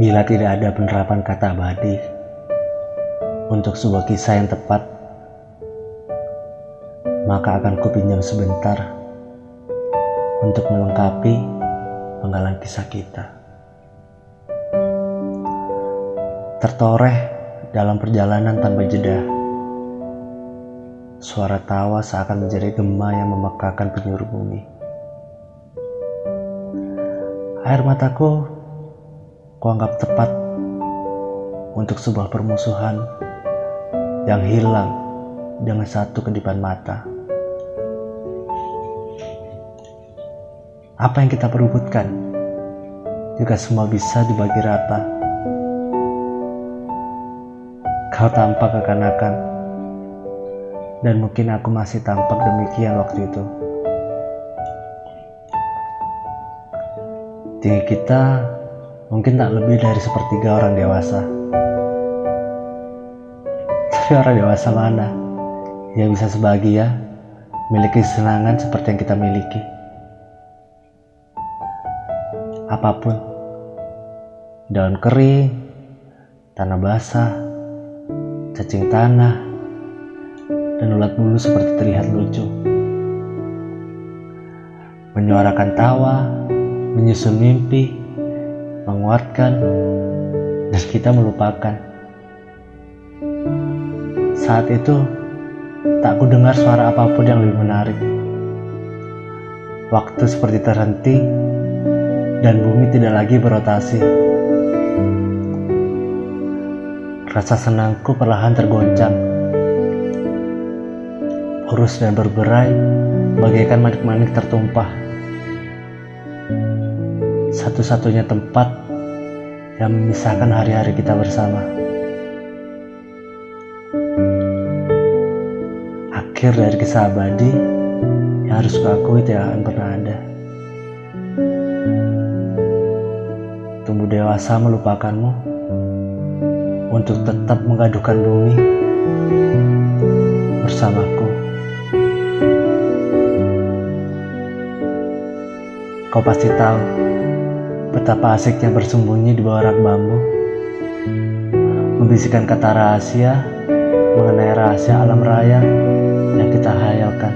Bila tidak ada penerapan kata abadi untuk sebuah kisah yang tepat, maka akan kupinjam sebentar untuk melengkapi penggalan kisah kita. Tertoreh dalam perjalanan tanpa jeda, suara tawa seakan menjadi gema yang memekakan penjuru bumi. Air mataku kuanggap tepat untuk sebuah permusuhan yang hilang dengan satu kedipan mata. Apa yang kita perebutkan juga semua bisa dibagi rata. Kau tampak akan-akan dan mungkin aku masih tampak demikian waktu itu. Tinggi kita mungkin tak lebih dari sepertiga orang dewasa. Tapi orang dewasa mana yang bisa sebahagia memiliki kesenangan seperti yang kita miliki? Apa pun, daun kering, tanah basah, cacing tanah, dan ulat bulu seperti terlihat lucu. Menyuarakan tawa, menyusun mimpi, menguatkan, dan kita melupakan. Saat itu, tak ku dengar suara apa pun yang lebih menarik. Waktu seperti terhenti, dan bumi tidak lagi berotasi. Rasa senangku perlahan tergoncang. Urus dan berberai bagaikan manik-manik tertumpah satu-satunya tempat yang memisahkan hari-hari kita bersama. Akhir dari kisah abadi yang harus kuakui tidak akan pernah ada. Tumbuh dewasa melupakanmu untuk tetap mengadukan bumi bersamaku. Kau pasti tahu Betapa asiknya bersembunyi di bawah rak bambu. Membisikkan kata rahasia Mengenai rahasia alam raya Yang kita hayalkan